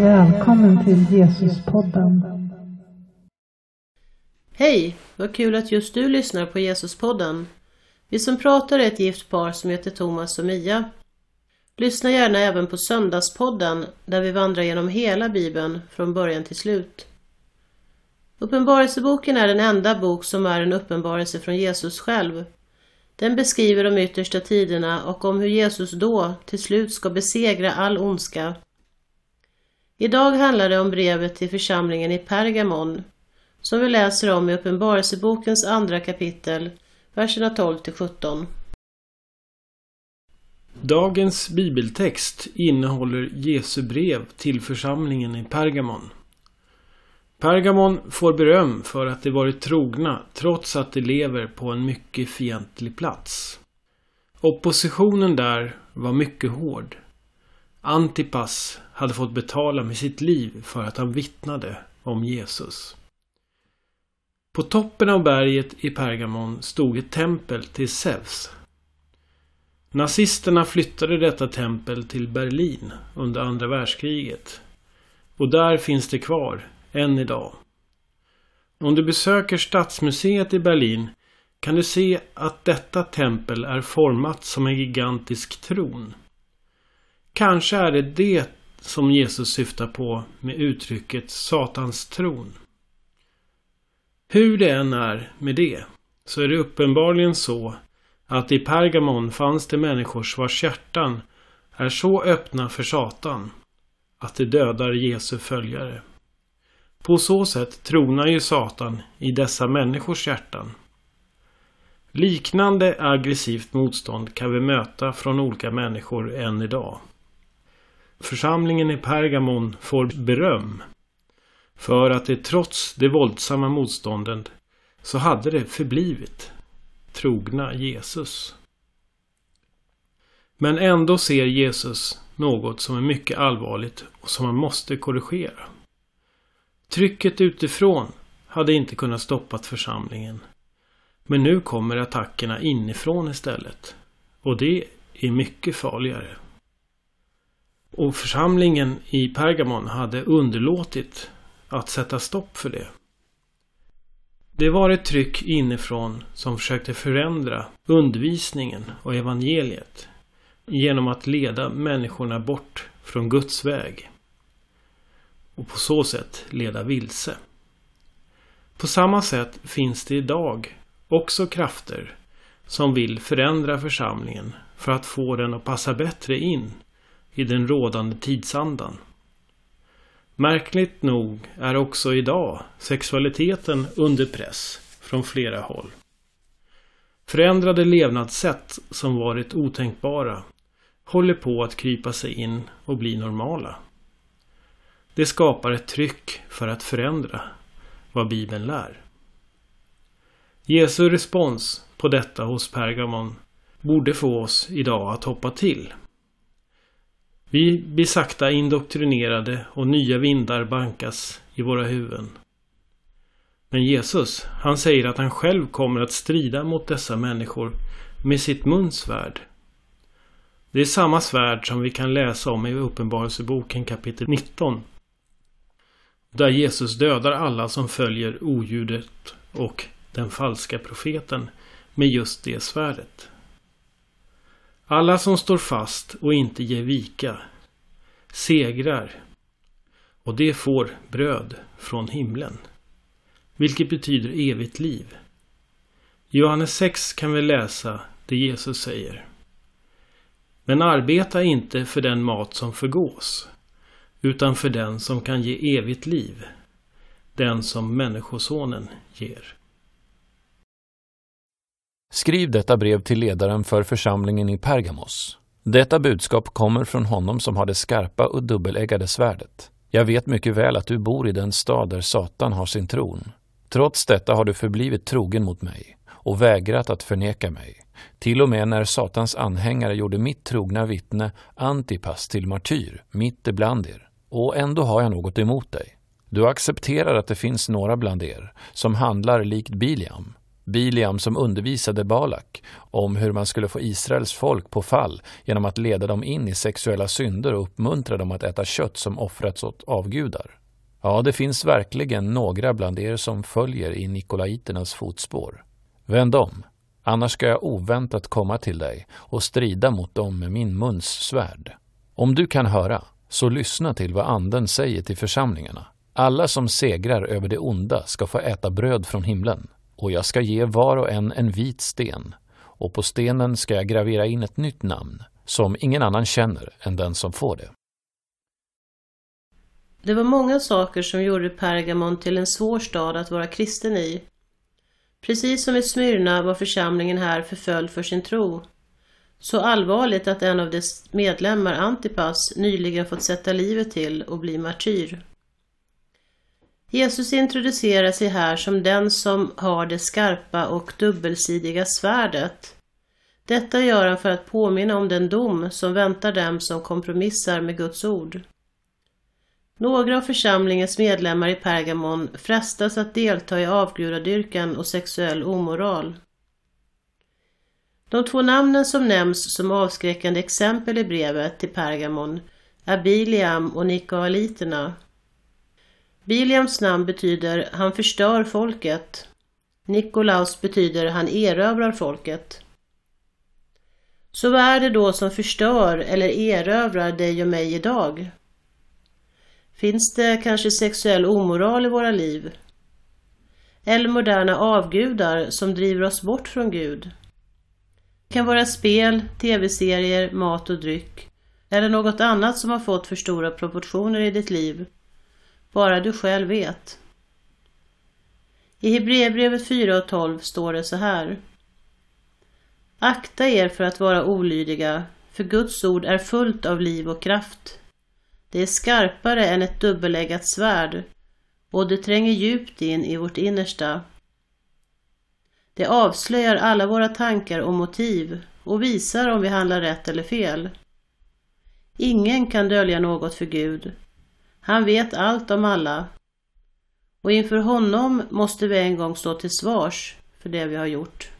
Välkommen till Jesuspodden. Hej! Vad kul att just du lyssnar på Jesuspodden. Vi som pratar är ett gift par som heter Thomas och Mia. Lyssna gärna även på Söndagspodden där vi vandrar genom hela Bibeln från början till slut. Uppenbarelseboken är den enda bok som är en uppenbarelse från Jesus själv. Den beskriver de yttersta tiderna och om hur Jesus då till slut ska besegra all ondska. Idag handlar det om brevet till församlingen i Pergamon som vi läser om i Uppenbarelsebokens andra kapitel, verserna 12 till 17. Dagens bibeltext innehåller Jesu brev till församlingen i Pergamon. Pergamon får beröm för att de varit trogna trots att de lever på en mycket fientlig plats. Oppositionen där var mycket hård. Antipas hade fått betala med sitt liv för att han vittnade om Jesus. På toppen av berget i Pergamon stod ett tempel till Zeus. Nazisterna flyttade detta tempel till Berlin under andra världskriget. Och där finns det kvar än idag. Om du besöker Stadsmuseet i Berlin kan du se att detta tempel är format som en gigantisk tron. Kanske är det det som Jesus syftar på med uttrycket Satans tron. Hur det än är med det så är det uppenbarligen så att i Pergamon fanns det människor vars hjärtan är så öppna för Satan att det dödar Jesu följare. På så sätt tronar ju Satan i dessa människors hjärtan. Liknande aggressivt motstånd kan vi möta från olika människor än idag. Församlingen i Pergamon får beröm för att det trots det våldsamma motståndet så hade det förblivit trogna Jesus. Men ändå ser Jesus något som är mycket allvarligt och som man måste korrigera. Trycket utifrån hade inte kunnat stoppa församlingen. Men nu kommer attackerna inifrån istället. Och det är mycket farligare. Och församlingen i Pergamon hade underlåtit att sätta stopp för det. Det var ett tryck inifrån som försökte förändra undervisningen och evangeliet genom att leda människorna bort från Guds väg och på så sätt leda vilse. På samma sätt finns det idag också krafter som vill förändra församlingen för att få den att passa bättre in i den rådande tidsandan. Märkligt nog är också idag sexualiteten under press från flera håll. Förändrade levnadssätt som varit otänkbara håller på att krypa sig in och bli normala. Det skapar ett tryck för att förändra vad Bibeln lär. Jesu respons på detta hos Pergamon borde få oss idag att hoppa till. Vi blir sakta indoktrinerade och nya vindar bankas i våra huvuden. Men Jesus, han säger att han själv kommer att strida mot dessa människor med sitt munsvärd. Det är samma svärd som vi kan läsa om i Uppenbarelseboken kapitel 19 där Jesus dödar alla som följer oljudet och den falska profeten med just det svärdet. Alla som står fast och inte ger vika segrar och det får bröd från himlen. Vilket betyder evigt liv. I Johannes 6 kan vi läsa det Jesus säger. Men arbeta inte för den mat som förgås utan för den som kan ge evigt liv, den som Människosonen ger. Skriv detta brev till ledaren för församlingen i Pergamos. Detta budskap kommer från honom som har det skarpa och dubbeläggade svärdet. Jag vet mycket väl att du bor i den stad där Satan har sin tron. Trots detta har du förblivit trogen mot mig och vägrat att förneka mig. Till och med när Satans anhängare gjorde mitt trogna vittne Antipas till martyr mitt ibland er. Och ändå har jag något emot dig. Du accepterar att det finns några bland er som handlar likt Biliam. Biliam som undervisade Balak om hur man skulle få Israels folk på fall genom att leda dem in i sexuella synder och uppmuntra dem att äta kött som offrats åt avgudar. Ja, det finns verkligen några bland er som följer i nikolaiternas fotspår. Vänd om, annars ska jag oväntat komma till dig och strida mot dem med min muns svärd. Om du kan höra, så lyssna till vad Anden säger till församlingarna. Alla som segrar över det onda ska få äta bröd från himlen, och jag ska ge var och en en vit sten, och på stenen ska jag gravera in ett nytt namn, som ingen annan känner än den som får det. Det var många saker som gjorde Pergamon till en svår stad att vara kristen i. Precis som i Smyrna var församlingen här förföljd för sin tro. Så allvarligt att en av dess medlemmar, Antipas, nyligen fått sätta livet till och bli martyr. Jesus introducerar sig här som den som har det skarpa och dubbelsidiga svärdet. Detta gör han för att påminna om den dom som väntar dem som kompromissar med Guds ord. Några av församlingens medlemmar i Pergamon frestas att delta i avgudadyrkan och sexuell omoral. De två namnen som nämns som avskräckande exempel i brevet till Pergamon är Biliam och Nikoaliterna. Williams namn betyder han förstör folket. Nikolaus betyder han erövrar folket. Så vad är det då som förstör eller erövrar dig och mig idag? Finns det kanske sexuell omoral i våra liv? Eller moderna avgudar som driver oss bort från Gud? Det kan vara spel, tv-serier, mat och dryck eller något annat som har fått för stora proportioner i ditt liv. Bara du själv vet. I Hebreerbrevet 4 och 12 står det så här. Akta er för att vara olydiga, för Guds ord är fullt av liv och kraft. Det är skarpare än ett dubbeleggat svärd och det tränger djupt in i vårt innersta. Det avslöjar alla våra tankar och motiv och visar om vi handlar rätt eller fel. Ingen kan dölja något för Gud. Han vet allt om alla. Och inför honom måste vi en gång stå till svars för det vi har gjort.